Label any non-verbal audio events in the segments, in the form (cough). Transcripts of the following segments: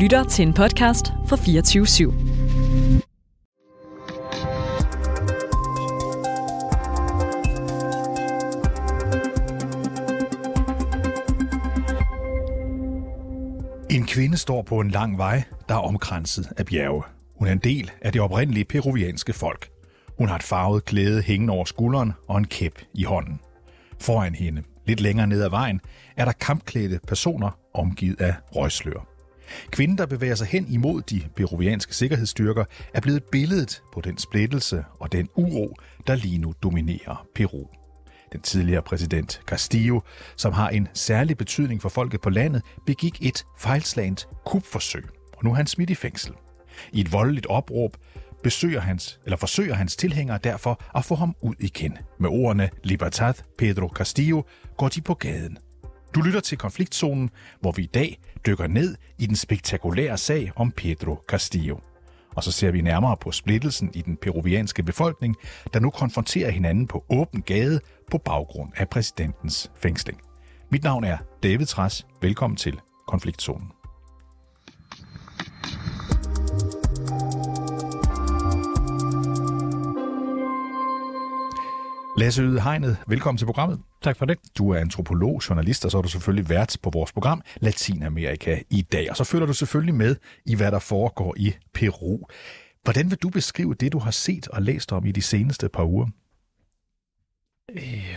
lytter til en podcast fra 24 /7. En kvinde står på en lang vej, der er omkranset af bjerge. Hun er en del af det oprindelige peruvianske folk. Hun har et farvet klæde hængende over skulderen og en kæp i hånden. Foran hende, lidt længere ned ad vejen, er der kampklædte personer omgivet af røgslør. Kvinden, der bevæger sig hen imod de peruvianske sikkerhedsstyrker, er blevet billedet på den splittelse og den uro, der lige nu dominerer Peru. Den tidligere præsident Castillo, som har en særlig betydning for folket på landet, begik et fejlslagent kupforsøg, og nu er han smidt i fængsel. I et voldeligt opråb besøger hans, eller forsøger hans tilhængere derfor at få ham ud igen. Med ordene Libertad Pedro Castillo går de på gaden. Du lytter til konfliktzonen, hvor vi i dag dykker ned i den spektakulære sag om Pedro Castillo. Og så ser vi nærmere på splittelsen i den peruvianske befolkning, der nu konfronterer hinanden på åben gade på baggrund af præsidentens fængsling. Mit navn er David Træs. Velkommen til Konfliktzonen. Lasse Yde Hegnet, velkommen til programmet. Tak for det. Du er antropolog, journalist, og så er du selvfølgelig vært på vores program Latinamerika i dag. Og så følger du selvfølgelig med i, hvad der foregår i Peru. Hvordan vil du beskrive det, du har set og læst om i de seneste par uger? Øh,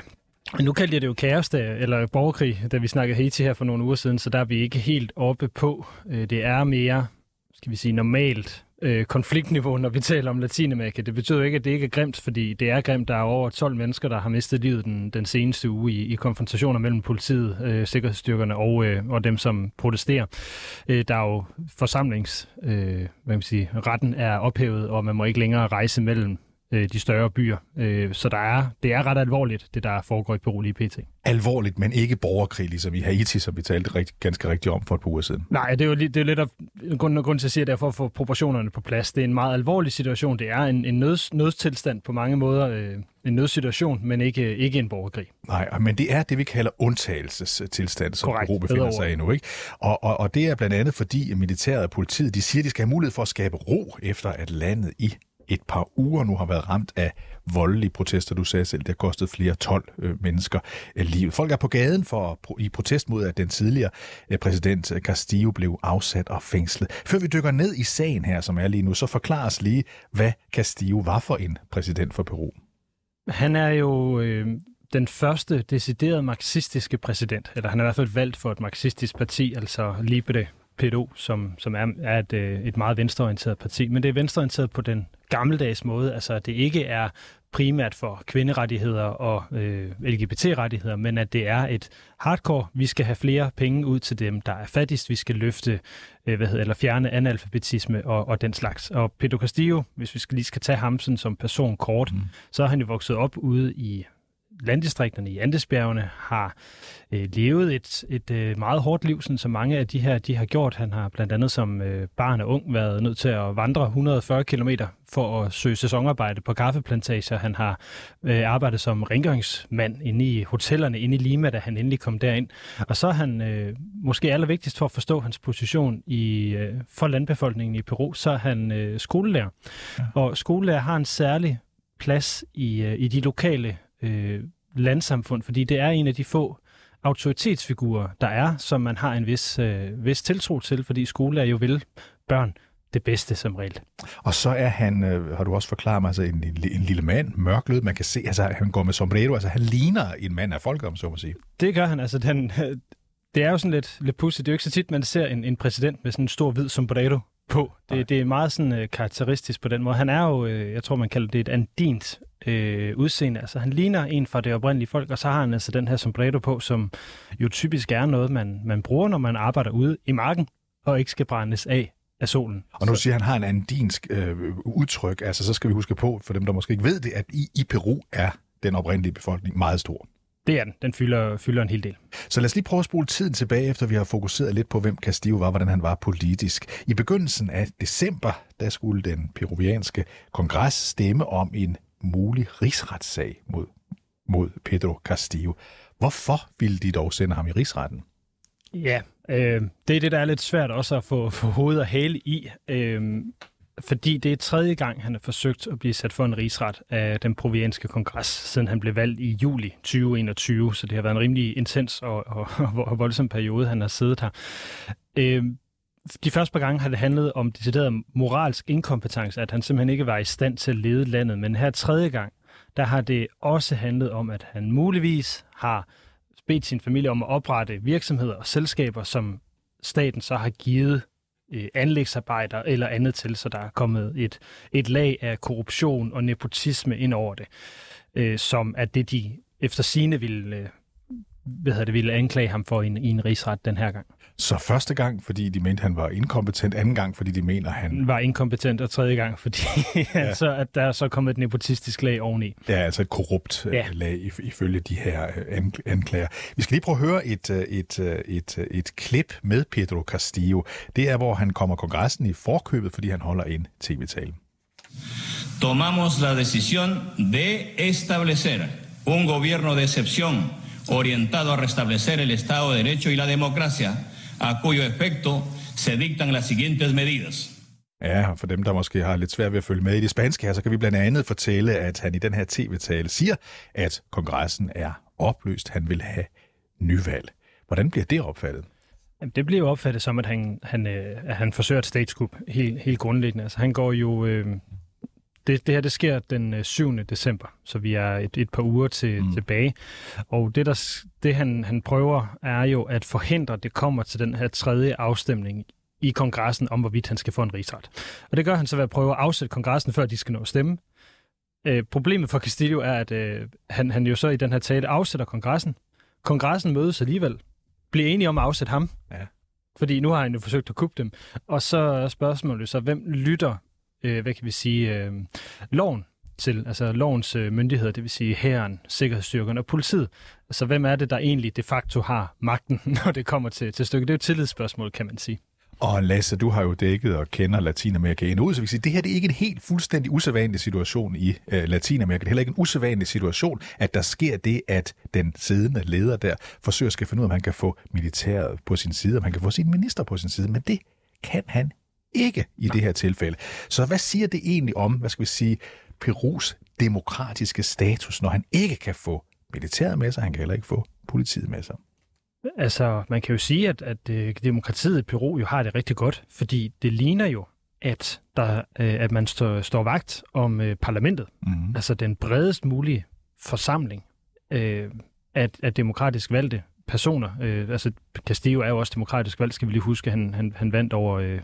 nu kaldte jeg det jo kaos, da, eller borgerkrig, da vi snakkede Haiti her for nogle uger siden, så der er vi ikke helt oppe på. Øh, det er mere, skal vi sige, normalt øh, konfliktniveau, når vi taler om Latinamerika. Det betyder ikke, at det ikke er grimt, fordi det er grimt. Der er over 12 mennesker, der har mistet livet den, den seneste uge i, i konfrontationer mellem politiet, øh, sikkerhedsstyrkerne og, øh, og dem, som protesterer. Øh, der er jo forsamlings, øh, hvad man sige, retten er ophævet, og man må ikke længere rejse mellem øh, de større byer. Øh, så der er, det er ret alvorligt, det der foregår i Peru lige pt. Alvorligt, men ikke borgerkrig, ligesom i Haiti, som vi talte rigtig, ganske rigtigt om for et par uger siden. Nej, det er jo, det er jo lidt af grund, grund til at sige, at det er for at få proportionerne på plads. Det er en meget alvorlig situation. Det er en, en nøds, nødstilstand på mange måder. Øh, en nødsituation, men ikke, ikke en borgerkrig. Nej, men det er det, vi kalder undtagelsestilstand, som. Peru befinder sig i nu. Ikke? Og, og, og det er blandt andet, fordi militæret og politiet de siger, at de skal have mulighed for at skabe ro, efter at landet i et par uger nu har været ramt af voldelige protester. Du sagde selv, det har kostet flere 12 øh, mennesker øh, livet. Folk er på gaden for i protest mod, at den tidligere øh, præsident øh, Castillo blev afsat og fængslet. Før vi dykker ned i sagen her, som er lige nu, så forklar os lige, hvad Castillo var for en præsident for Peru. Han er jo øh, den første decideret marxistiske præsident, eller han er i hvert fald valgt for et marxistisk parti, altså Libre PDO, som, som er, er et, øh, et meget venstreorienteret parti. Men det er venstreorienteret på den gammeldags måde, altså det ikke er primært for kvinderettigheder og øh, LGBT-rettigheder, men at det er et hardcore. Vi skal have flere penge ud til dem, der er fattigst. Vi skal løfte, øh, hvad hedder, eller fjerne analfabetisme og, og den slags. Og Pedro Castillo, hvis vi skal, lige skal tage ham sådan som person kort, mm. så er han jo vokset op ude i landdistrikterne i Andesbjergene har øh, levet et, et øh, meget hårdt liv, sådan som mange af de her de har gjort. Han har blandt andet som øh, barn og ung været nødt til at vandre 140 km for at søge sæsonarbejde på kaffeplantager. Han har øh, arbejdet som rengøringsmand inde i hotellerne inde i Lima, da han endelig kom derind. Og så er han øh, måske allervigtigst for at forstå hans position i øh, for landbefolkningen i Peru, så er han øh, skolelærer. Ja. Og skolelærer har en særlig plads i, øh, i de lokale øh, landsamfund, fordi det er en af de få autoritetsfigurer, der er, som man har en vis, øh, vis tiltro til, fordi skole er jo vil børn det bedste som regel. Og så er han, øh, har du også forklaret mig, altså en, en, en lille mand, mørklød, man kan se, altså han går med sombrero, altså han ligner en mand af folket, om så må sige. Det gør han, altså den, det er jo sådan lidt, lidt pudsigt, det er jo ikke så tit, man ser en, en præsident med sådan en stor hvid sombrero på. Det, det er meget sådan øh, karakteristisk på den måde. Han er jo, øh, jeg tror man kalder det et andint øh, udseende. Altså han ligner en fra det oprindelige folk, og så har han altså den her sombrero på, som jo typisk er noget, man, man bruger, når man arbejder ude i marken, og ikke skal brændes af af solen. Og du siger, at han har en andinsk øh, udtryk, altså så skal vi huske på, for dem, der måske ikke ved det, at i, i Peru er den oprindelige befolkning meget stor. Det er den. Den fylder, fylder en hel del. Så lad os lige prøve at spole tiden tilbage, efter vi har fokuseret lidt på, hvem Castillo var, hvordan han var politisk. I begyndelsen af december, der skulle den peruvianske kongres stemme om en mulig rigsretssag mod, mod Pedro Castillo. Hvorfor ville de dog sende ham i rigsretten? Ja, øh, det er det, der er lidt svært også at få, få hovedet og hale i. Øh, fordi det er tredje gang, han har forsøgt at blive sat for en rigsret af den provianske kongres, siden han blev valgt i juli 2021, så det har været en rimelig intens og, og, og voldsom periode, han har siddet her. Øh, de første par gange har det handlet om decideret moralsk inkompetence, at han simpelthen ikke var i stand til at lede landet, men her tredje gang, der har det også handlet om, at han muligvis har bedt sin familie om at oprette virksomheder og selskaber, som staten så har givet øh, anlægsarbejder eller andet til, så der er kommet et, et lag af korruption og nepotisme ind over det, øh, som er det, de efter sine ville, øh, hvad det, ville anklage ham for i en, i en rigsret den her gang. Så første gang, fordi de mente, han var inkompetent, anden gang, fordi de mener, han... Var inkompetent, og tredje gang, fordi (laughs) ja. så, at der er så kommet et nepotistisk lag oveni. Ja, altså et korrupt øh, ja. lag ifølge de her øh, anklager. Vi skal lige prøve at høre et, øh, et, et, et, et klip med Pedro Castillo. Det er, hvor han kommer kongressen i forkøbet, fordi han holder en tv-tale. Tomamos la decisión de establecer un gobierno de excepción orientado a restablecer el Estado de Derecho y la democracia a cuyo efecto se dictan las siguientes medidas. Ja, for dem, der måske har lidt svært ved at følge med i det spanske her, så kan vi blandt andet fortælle, at han i den her tv-tale siger, at kongressen er opløst. Han vil have nyvalg. Hvordan bliver det opfattet? Jamen, det bliver jo opfattet som, at han, han, øh, at han forsøger et statskup helt, helt grundlæggende. Altså, han går jo øh, det, det her det sker den 7. Øh, december, så vi er et, et par uger til, mm. tilbage. Og det, der, det han, han prøver, er jo at forhindre, at det kommer til den her tredje afstemning i kongressen om, hvorvidt han skal få en rigsret. Og det gør han så ved at prøve at afsætte kongressen, før de skal nå at stemme. Øh, problemet for Castillo er, at øh, han, han jo så i den her tale afsætter kongressen. Kongressen mødes alligevel, bliver enige om at afsætte ham. Ja. Fordi nu har han jo forsøgt at kuppe dem. Og så er spørgsmålet så, hvem lytter øh, hvad kan vi sige, øh, loven til, altså lovens øh, myndigheder, det vil sige hæren, sikkerhedsstyrkerne og politiet. Altså hvem er det, der egentlig de facto har magten, (laughs) når det kommer til, til stykket? Det er jo et tillidsspørgsmål, kan man sige. Og Lasse, du har jo dækket og kender Latinamerika endnu, så vi kan sige, det her det er ikke en helt fuldstændig usædvanlig situation i øh, Latinamerika. Det er heller ikke en usædvanlig situation, at der sker det, at den siddende leder der forsøger at finde ud af, om han kan få militæret på sin side, om han kan få sin minister på sin side, men det kan han ikke i det her tilfælde. Så hvad siger det egentlig om, hvad skal vi sige, Perus demokratiske status, når han ikke kan få militæret med sig, han kan heller ikke få politiet med sig? Altså, man kan jo sige, at, at øh, demokratiet i Peru jo har det rigtig godt, fordi det ligner jo, at, der, øh, at man står, står vagt om øh, parlamentet. Mm-hmm. Altså den bredest mulige forsamling øh, af, af demokratisk valgte personer. Øh, altså Castillo er jo også demokratisk valgt, skal vi lige huske. Han, han, han vandt over øh,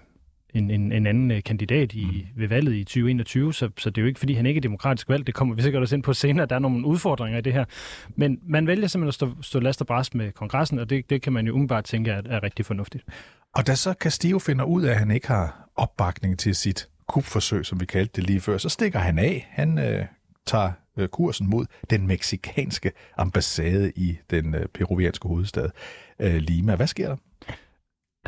en, en, en anden øh, kandidat i, mm. ved valget i 2021, så, så det er jo ikke, fordi han ikke er demokratisk valgt. Det kommer vi sikkert også ind på senere. Der er nogle udfordringer i det her. Men man vælger simpelthen at stå, stå last og bræst med kongressen, og det, det kan man jo umiddelbart tænke er, er rigtig fornuftigt. Og da så Castillo finder ud af, at han ikke har opbakning til sit kupforsøg, som vi kaldte det lige før, så stikker han af. Han øh, tager øh, kursen mod den meksikanske ambassade i den øh, peruvianske hovedstad øh, Lima. Hvad sker der?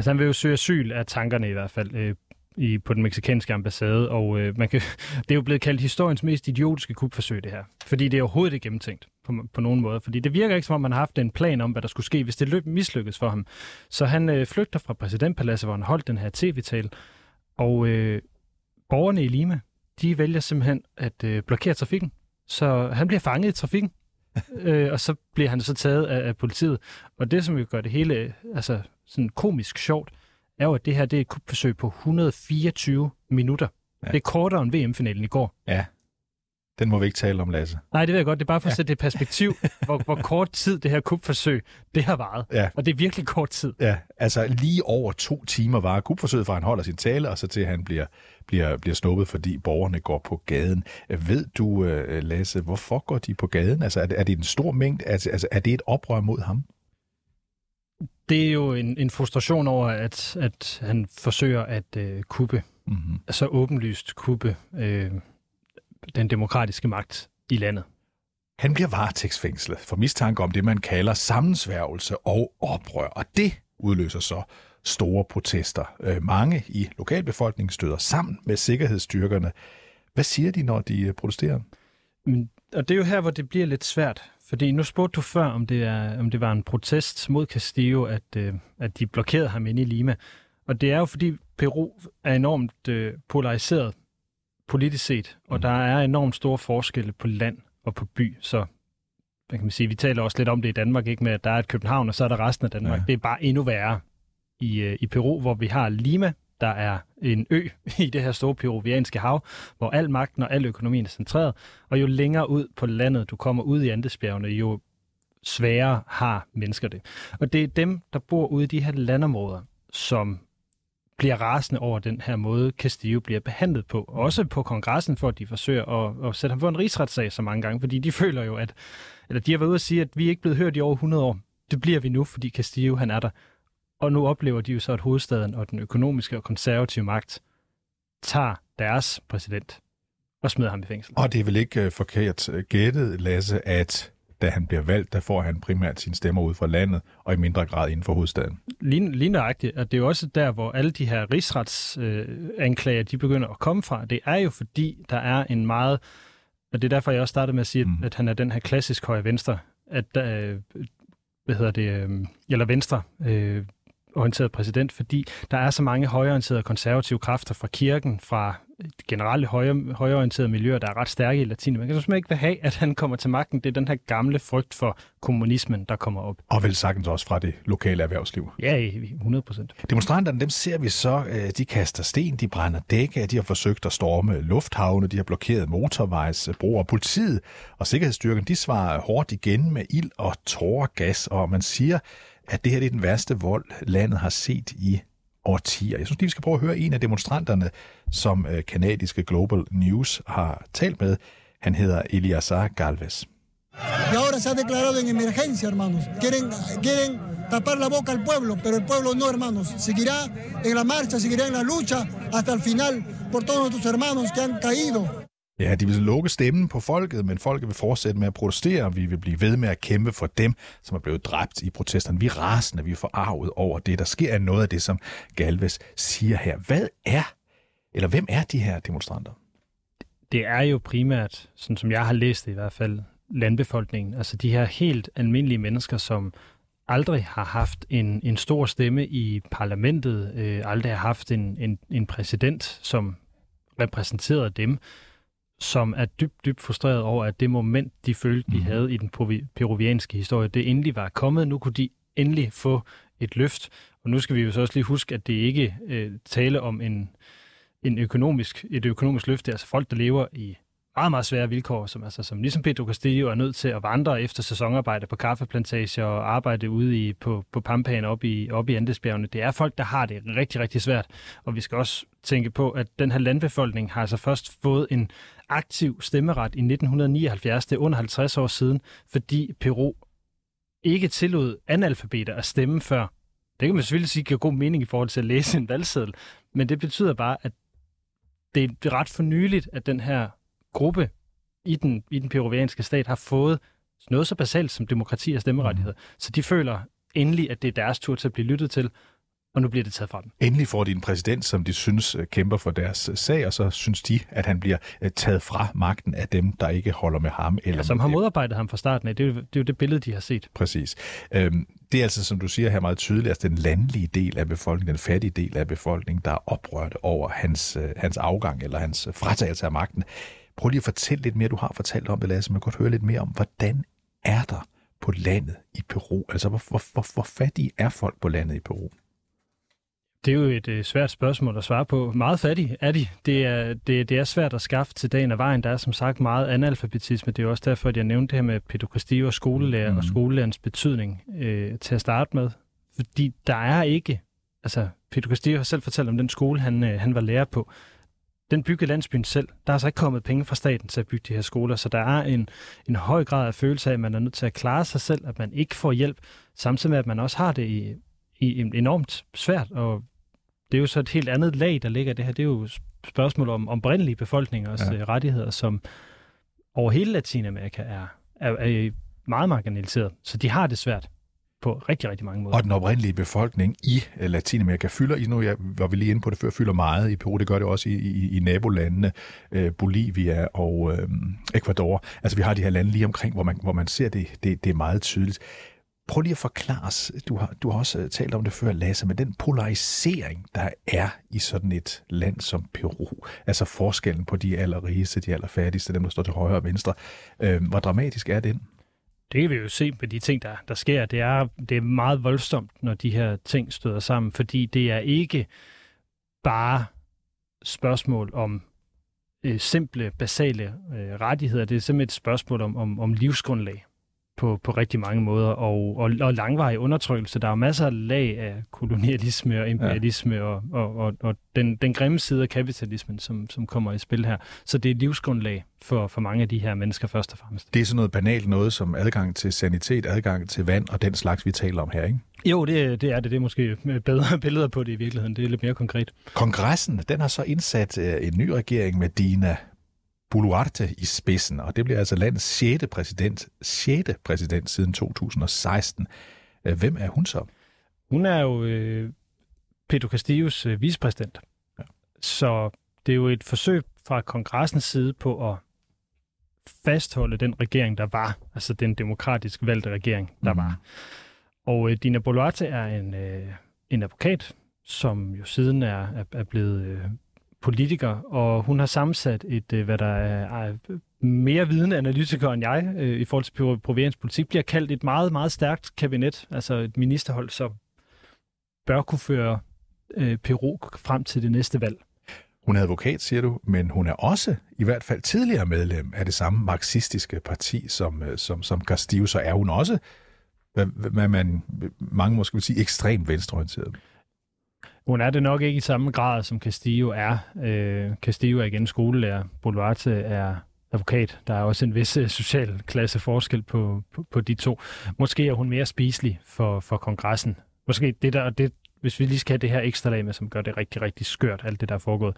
Altså han vil jo søge asyl af tankerne i hvert fald øh, i, på den meksikanske ambassade, og øh, man kan, (laughs) det er jo blevet kaldt historiens mest idiotiske kupforsøg det her, fordi det er overhovedet ikke gennemtænkt på, på nogen måde, fordi det virker ikke som om man har haft en plan om, hvad der skulle ske, hvis det løb mislykkedes for ham. Så han øh, flygter fra præsidentpaladset, hvor han holdt den her tv-tale, og øh, borgerne i Lima, de vælger simpelthen at øh, blokere trafikken, så han bliver fanget i trafikken, øh, og så bliver han så taget af, af politiet. Og det, som jo gør det hele altså, sådan komisk sjovt, er jo, at det her det er et kupforsøg på 124 minutter. Ja. Det er kortere end VM-finalen i går. Ja. Den må vi ikke tale om, Lasse. Nej, det ved jeg godt. Det er bare for at sætte det i perspektiv, (laughs) hvor, hvor kort tid det her kupforsøg, det har varet. Ja. Og det er virkelig kort tid. Ja, altså lige over to timer var kupforsøget, fra han holder sin tale, og så til han bliver, bliver, bliver snuppet, fordi borgerne går på gaden. Ved du, øh, Lasse, hvorfor går de på gaden? Altså er det, er det en stor mængde? Altså, altså er det et oprør mod ham? det er jo en, en frustration over, at, at han forsøger at øh, kuppe, mm-hmm. så åbenlyst kuppe øh, den demokratiske magt i landet. Han bliver varetægtsfængslet for mistanke om det, man kalder sammensværgelse og oprør, og det udløser så store protester. Øh, mange i lokalbefolkningen støder sammen med sikkerhedsstyrkerne. Hvad siger de, når de øh, protesterer? Og det er jo her, hvor det bliver lidt svært, Fordi nu spurgte du før, om det, er, om det var en protest mod Castillo, at, øh, at de blokerede ham inde i Lima. Og det er jo fordi Peru er enormt øh, polariseret politisk set, og mm. der er enormt store forskelle på land og på by. Så hvad kan man sige, vi taler også lidt om det i Danmark, ikke med at der er et København, og så er der resten af Danmark. Ja. Det er bare endnu værre i, øh, i Peru, hvor vi har Lima, der er en ø (laughs) i det her store peruvianske hav, hvor al magten og al økonomien er centreret, og jo længere ud på landet du kommer ud i Andesbjergene, jo sværere har mennesker det. Og det er dem, der bor ude i de her landområder, som bliver rasende over den her måde, Castillo bliver behandlet på. Også på kongressen, for at de forsøger at, at sætte ham for en rigsretssag så mange gange, fordi de føler jo, at eller de har været ude at sige, at vi er ikke blevet hørt i over 100 år. Det bliver vi nu, fordi Castillo han er der. Og nu oplever de jo så, at hovedstaden og den økonomiske og konservative magt tager deres præsident og smider ham i fængsel. Og det er vel ikke uh, forkert gættet, Lasse, at da han bliver valgt, der får han primært sine stemmer ud fra landet, og i mindre grad inden for hovedstaden. Nøjagtigt, at det er jo også der, hvor alle de her rigsretsanklager, øh, de begynder at komme fra. Det er jo fordi, der er en meget, og det er derfor, jeg også startede med at sige, mm. at han er den her klassisk højre venstre, at øh, hvad hedder det, øh, eller venstre, øh, orienteret præsident, fordi der er så mange højorienterede konservative kræfter fra kirken, fra generelle højre, højorienterede miljøer, der er ret stærke i Latinamerika. Jeg synes ikke vil have, at han kommer til magten. Det er den her gamle frygt for kommunismen, der kommer op. Og vel sagtens også fra det lokale erhvervsliv. Ja, 100 procent. Demonstranterne, dem ser vi så, øh, de kaster sten, de brænder dække, de har forsøgt at storme lufthavne, de har blokeret motorvejsbroer. Politiet og sikkerhedsstyrken, de svarer hårdt igen med ild og tåregas, og man siger, at det her det er den værste vold, landet har set i årtier. Jeg synes lige, vi skal prøve at høre en af demonstranterne, som øh, kanadiske Global News har talt med. Han hedder Eliasar Galvez. Y ahora se ha declarado en emergencia, hermanos. Quieren, quieren tapar la boca al pueblo, pero el pueblo no, hermanos. Seguirá en la marcha, seguirá en la lucha hasta el final por todos nuestros hermanos que han caído. Ja, de vil lukke stemmen på folket, men folket vil fortsætte med at protestere. Vi vil blive ved med at kæmpe for dem, som er blevet dræbt i protesterne. Vi er rasende, vi er forarvet over det. Der sker noget af det, som Galvez siger her. Hvad er, eller hvem er de her demonstranter? Det er jo primært, sådan som jeg har læst det i hvert fald, landbefolkningen. Altså de her helt almindelige mennesker, som aldrig har haft en, en stor stemme i parlamentet, øh, aldrig har haft en, en, en præsident, som repræsenterede dem som er dybt, dybt frustreret over, at det moment, de følte, de mm. havde i den peruvianske historie, det endelig var kommet. Nu kunne de endelig få et løft. Og nu skal vi jo så også lige huske, at det ikke øh, tale om en, en økonomisk, et økonomisk løft. Det er altså folk, der lever i meget, meget svære vilkår, som, altså, som ligesom Pedro Castillo er nødt til at vandre efter sæsonarbejde på kaffeplantager og arbejde ude i, på, på Pampaen op i, op i Andesbjergene. Det er folk, der har det rigtig, rigtig svært. Og vi skal også tænke på, at den her landbefolkning har altså først fået en aktiv stemmeret i 1979, det er under 50 år siden, fordi Peru ikke tillod analfabeter at stemme før. Det kan man selvfølgelig sige giver god mening i forhold til at læse en valgseddel, men det betyder bare, at det er ret for nyligt, at den her gruppe i den, i den peruvianske stat har fået noget så basalt som demokrati og stemmerettighed. Mm. Så de føler endelig, at det er deres tur til at blive lyttet til, og nu bliver det taget fra dem. Endelig får de en præsident, som de synes øh, kæmper for deres øh, sag, og så synes de, at han bliver øh, taget fra magten af dem, der ikke holder med ham. Eller ja, som har modarbejdet ham fra starten af. Det er, jo, det er jo det billede, de har set. Præcis. Øhm, det er altså, som du siger her meget tydeligt, altså den landlige del af befolkningen, den fattige del af befolkningen, der er oprørt over hans, hans afgang eller hans fratagelse af magten. Prøv lige at fortælle lidt mere, du har fortalt om det, Lasse, men godt høre lidt mere om, hvordan er der på landet i Peru? Altså, hvor, hvor, hvor, hvor fattige er folk på landet i Peru? Det er jo et øh, svært spørgsmål at svare på. Meget fattige er de. Det er, det, det er svært at skaffe til dagen af vejen. Der er som sagt meget analfabetisme. Det er også derfor, at jeg nævnte det her med Castillo og skolelærer mm. og skolelærens betydning øh, til at starte med. Fordi der er ikke... Altså, Peter Castillo har selv fortalt om den skole, han, øh, han var lærer på. Den byggede landsbyen selv. Der er altså ikke kommet penge fra staten til at bygge de her skoler, så der er en, en høj grad af følelse af, at man er nødt til at klare sig selv, at man ikke får hjælp, samtidig med, at man også har det i, i enormt svært, og det er jo så et helt andet lag, der ligger det her. Det er jo spørgsmål om oprindelige befolkningers ja. Øh, rettigheder, som over hele Latinamerika er, er, er meget marginaliseret. Så de har det svært. på rigtig, rigtig mange måder. Og den oprindelige befolkning i øh, Latinamerika fylder, i nu jeg, var vi lige inde på det før, fylder meget i Peru. Det gør det også i, i, i nabolandene, øh, Bolivia og øh, Ecuador. Altså vi har de her lande lige omkring, hvor man, hvor man ser det, det, det er meget tydeligt. Prøv lige at forklare os, du har, du har også øh, talt om det før, Lasse, men den polarisering, der er i sådan et land som Peru, altså forskellen på de allerrigeste, de allerfattigste, dem der står til højre og venstre, øh, hvor dramatisk er den? Det kan vi jo se på de ting, der, der sker. Det er, det er meget voldsomt, når de her ting støder sammen, fordi det er ikke bare spørgsmål om øh, simple, basale øh, rettigheder. Det er simpelthen et spørgsmål om, om, om livsgrundlag på, på rigtig mange måder, og, og, og langvarig undertrykkelse. Der er masser af lag af kolonialisme og imperialisme ja. og, og, og, og den, den grimme side af kapitalismen, som, som kommer i spil her. Så det er livsgrundlag for, for mange af de her mennesker først og fremmest. Det er sådan noget banalt noget som adgang til sanitet, adgang til vand og den slags, vi taler om her, ikke? Jo, det, det er det. Det er måske bedre (laughs) billeder på det i virkeligheden. Det er lidt mere konkret. Kongressen, den har så indsat øh, en ny regering med Dina Boluarte i spidsen, og det bliver altså landets 6. præsident, 6. præsident siden 2016. Øh, hvem er hun så? Hun er jo øh, Pedro Castillos øh, vicepræsident. Ja. Så det er jo et forsøg fra kongressens side på at fastholde den regering, der var, altså den demokratisk valgte regering, der mm. var. Og øh, Dina Boluarte er en, øh, en advokat, som jo siden er, er, er blevet øh, politiker, og hun har sammensat et, øh, hvad der er, mere vidende analytiker end jeg øh, i forhold til provinspolitik, bliver kaldt et meget, meget stærkt kabinet, altså et ministerhold, som bør kunne føre øh, Peru frem til det næste valg. Hun er advokat, siger du, men hun er også i hvert fald tidligere medlem af det samme marxistiske parti som, øh, som, som Castillo, så er hun også, hvad, hvad man, mange måske vil sige, ekstremt venstreorienteret. Hun er det nok ikke i samme grad, som Castillo er. Øh, Castillo er igen skolelærer. Boluarte er advokat. Der er også en vis øh, social klasse forskel på, på, på de to. Måske er hun mere spiselig for, for kongressen. Måske det der, det, hvis vi lige skal have det her ekstra lag med, som gør det rigtig, rigtig skørt, alt det der er foregået.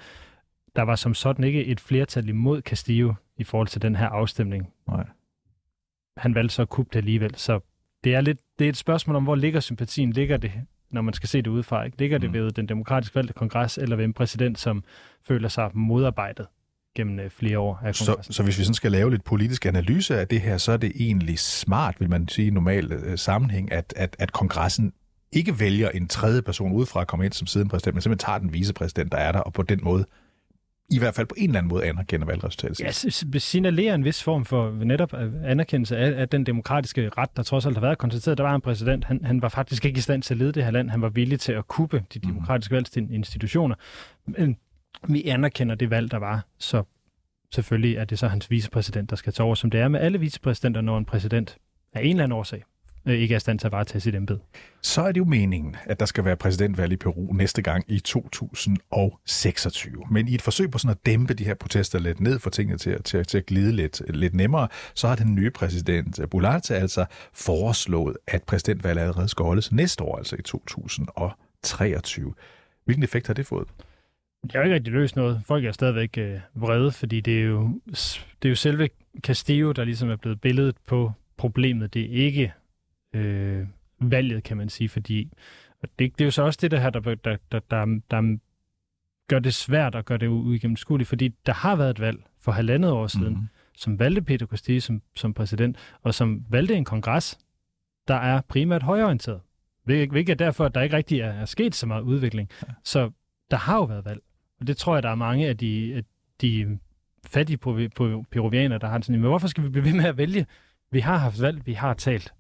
Der var som sådan ikke et flertal imod Castillo i forhold til den her afstemning. Nej. Han valgte så at kubbe det alligevel, så det er, lidt, det er et spørgsmål om, hvor ligger sympatien? Ligger det når man skal se det udefra. Ikke? Ligger det mm. ved den demokratisk valgte kongres, eller ved en præsident, som føler sig modarbejdet gennem øh, flere år af så, så hvis vi sådan skal lave lidt politisk analyse af det her, så er det egentlig smart, vil man sige i normal øh, sammenhæng, at, at, at kongressen ikke vælger en tredje person udefra at komme ind som siddende præsident, men simpelthen tager den vicepræsident, der er der, og på den måde i hvert fald på en eller anden måde anerkender valgresultatet. Ja, signalerer en vis form for netop anerkendelse af, af den demokratiske ret, der trods alt har været konstateret. Der var en præsident, han, han var faktisk ikke i stand til at lede det her land. Han var villig til at kuppe de mhm. demokratiske mm. institutioner. Men vi anerkender det valg, der var, så selvfølgelig er det så hans vicepræsident, der skal tage over, som det er med alle vicepræsidenter, når en præsident af en eller anden årsag Øh, ikke er i stand til at varetage sit embed. Så er det jo meningen, at der skal være præsidentvalg i Peru næste gang i 2026. Men i et forsøg på sådan at dæmpe de her protester lidt ned, for tingene til, til, til at glide lidt, lidt nemmere, så har den nye præsident Bularte altså foreslået, at præsidentvalget allerede skal holdes næste år, altså i 2023. Hvilken effekt har det fået? Det har ikke rigtig løst noget. Folk er stadigvæk øh, vrede, fordi det er, jo, det er jo selve Castillo, der ligesom er blevet billedet på problemet. Det er ikke øh, valget, kan man sige, fordi det, det er jo så også det, der, her, der, der, der, der, der gør det svært og gør det uigennemskueligt, fordi der har været et valg for halvandet år siden, mm-hmm. som valgte Peter Castillo som, som præsident, og som valgte en kongres, der er primært højorienteret. Hvilket er derfor, at der ikke rigtig er, er sket så meget udvikling. Ja. Så der har jo været valg. Og det tror jeg, der er mange af de, af de fattige peruvianere, der har det sådan, men hvorfor skal vi blive ved med at vælge? Vi har haft valg, vi har talt.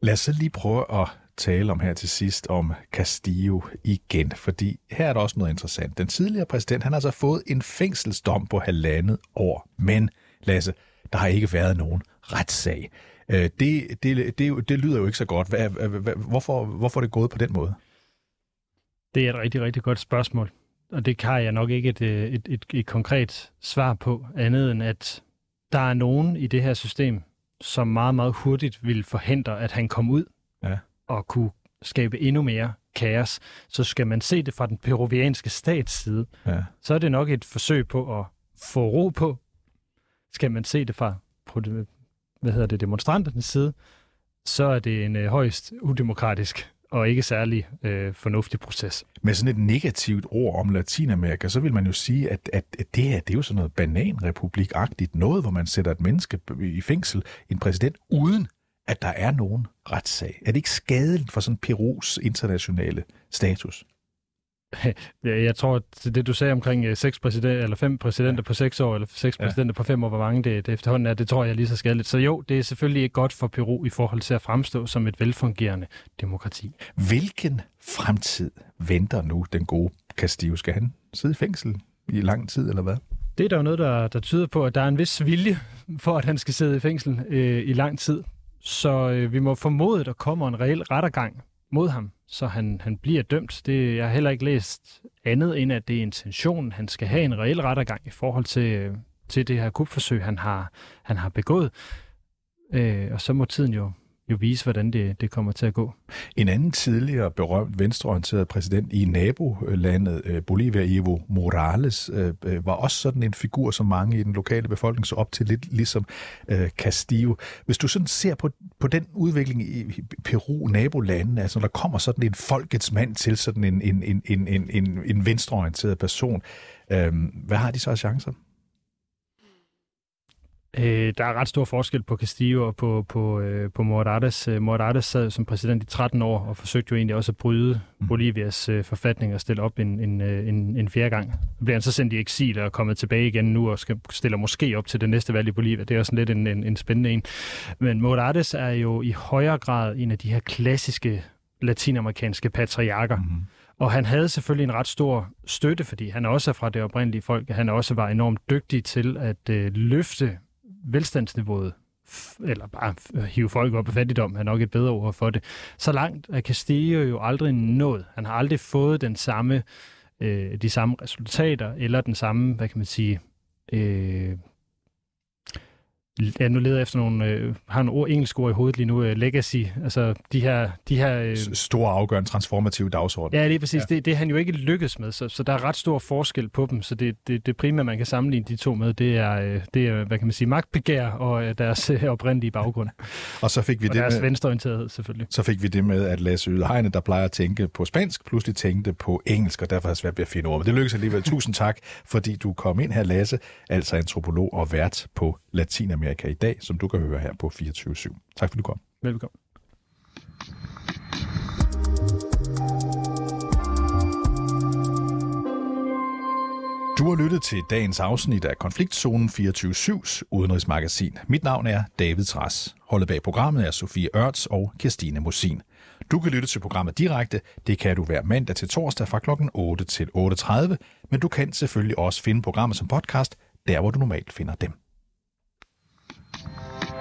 Lad os så lige prøve at tale om her til sidst om Castillo igen, fordi her er der også noget interessant. Den tidligere præsident, han har altså fået en fængselsdom på halvandet år, men Lasse, der har ikke været nogen retssag. Øh, det, det, det, det lyder jo ikke så godt. Hvorfor, hvorfor er det gået på den måde? Det er et rigtig, rigtig godt spørgsmål, og det kan jeg nok ikke et, øh, et, et, et konkret svar på, andet end at der er nogen i det her system, som meget, meget hurtigt ville forhindre, at han kom ud ja. og kunne skabe endnu mere kaos, så skal man se det fra den peruvianske stats side. Ja. Så er det nok et forsøg på at få ro på. Skal man se det fra hvad hedder det, demonstranternes side, så er det en øh, højst udemokratisk og ikke særlig øh, fornuftig proces. Med sådan et negativt ord om Latinamerika, så vil man jo sige, at, at, at det her det er jo sådan noget bananrepublikagtigt noget, hvor man sætter et menneske i fængsel, en præsident, uden at der er nogen retssag. Er det ikke skadeligt for sådan Perus internationale status? (laughs) Jeg tror, det du sagde omkring øh, seks præsident, eller fem præsidenter ja. på seks år, eller seks ja. præsidenter på fem år, hvor mange det, det efterhånden er, det tror jeg er lige så skadeligt. Så jo, det er selvfølgelig ikke godt for Peru i forhold til at fremstå som et velfungerende demokrati. Hvilken fremtid venter nu den gode Castillo? Skal han sidde i fængsel i lang tid, eller hvad? Det er der jo noget, der, der tyder på, at der er en vis vilje for, at han skal sidde i fængsel øh, i lang tid. Så øh, vi må formode, at der kommer en reel rettergang mod ham, så han, han bliver dømt. Det, jeg har heller ikke læst andet, end at det er intentionen. Han skal have en reel rettergang i forhold til, øh, til det her kupforsøg, han har, han har begået. Øh, og så må tiden jo jo vise, hvordan det, det kommer til at gå. En anden tidligere berømt venstreorienteret præsident i nabolandet øh, Bolivia, Evo Morales, øh, øh, var også sådan en figur, som mange i den lokale befolkning så op til, lidt ligesom Castillo. Hvis du sådan ser på, på den udvikling i Peru, nabolandene, altså når der kommer sådan en folkets mand til sådan en, en, en, en, en, en venstreorienteret person, hvad har de så af chancer? Øh, der er ret stor forskel på Castillo og på, på, øh, på Morales. Øh, Morales sad som præsident i 13 år og forsøgte jo egentlig også at bryde mm. Bolivias øh, forfatning og stille op en, en, øh, en, en fjerde gang. Bliver han så sendt i eksil og kommet tilbage igen nu og skal, stiller måske op til det næste valg i Bolivia. Det er også lidt en, en, en spændende en. Men Morales er jo i højere grad en af de her klassiske latinamerikanske patriarker. Mm. Og han havde selvfølgelig en ret stor støtte, fordi han også er fra det oprindelige folk. Han også var enormt dygtig til at øh, løfte velstandsniveauet, eller bare hive folk op af fattigdom, er nok et bedre ord for det. Så langt er Castillo jo aldrig nået. Han har aldrig fået den samme, øh, de samme resultater, eller den samme, hvad kan man sige, øh, Ja, nu leder jeg efter nogle, øh, har nogle ord, engelske ord i hovedet lige nu, øh, legacy, altså de her... De her øh, Store afgørende transformative dagsorden. Ja, det er præcis. Ja. Det, det er han jo ikke lykkes med, så, så der er ret stor forskel på dem, så det, det, det primære, man kan sammenligne de to med, det er, øh, det er hvad kan man sige, magtbegær og øh, deres øh, oprindelige baggrund. og så fik vi og det deres med, venstreorienterethed, selvfølgelig. Så fik vi det med, at Lasse Ydhegne, der plejer at tænke på spansk, pludselig tænkte på engelsk, og derfor har svært ved at finde ord. Men det lykkedes alligevel. Tusind tak, fordi du kom ind her, Lasse, altså antropolog og vært på Latinamerika i dag, som du kan høre her på 24-7. Tak fordi du kom. Velkommen. Du har lyttet til dagens afsnit af Konfliktzonen 24-7's udenrigsmagasin. Mit navn er David Tras. Holdet bag programmet er Sofie Ørts og Kirstine Mosin. Du kan lytte til programmet direkte. Det kan du hver mandag til torsdag fra kl. 8 til 8.30. Men du kan selvfølgelig også finde programmet som podcast, der hvor du normalt finder dem. Thank you.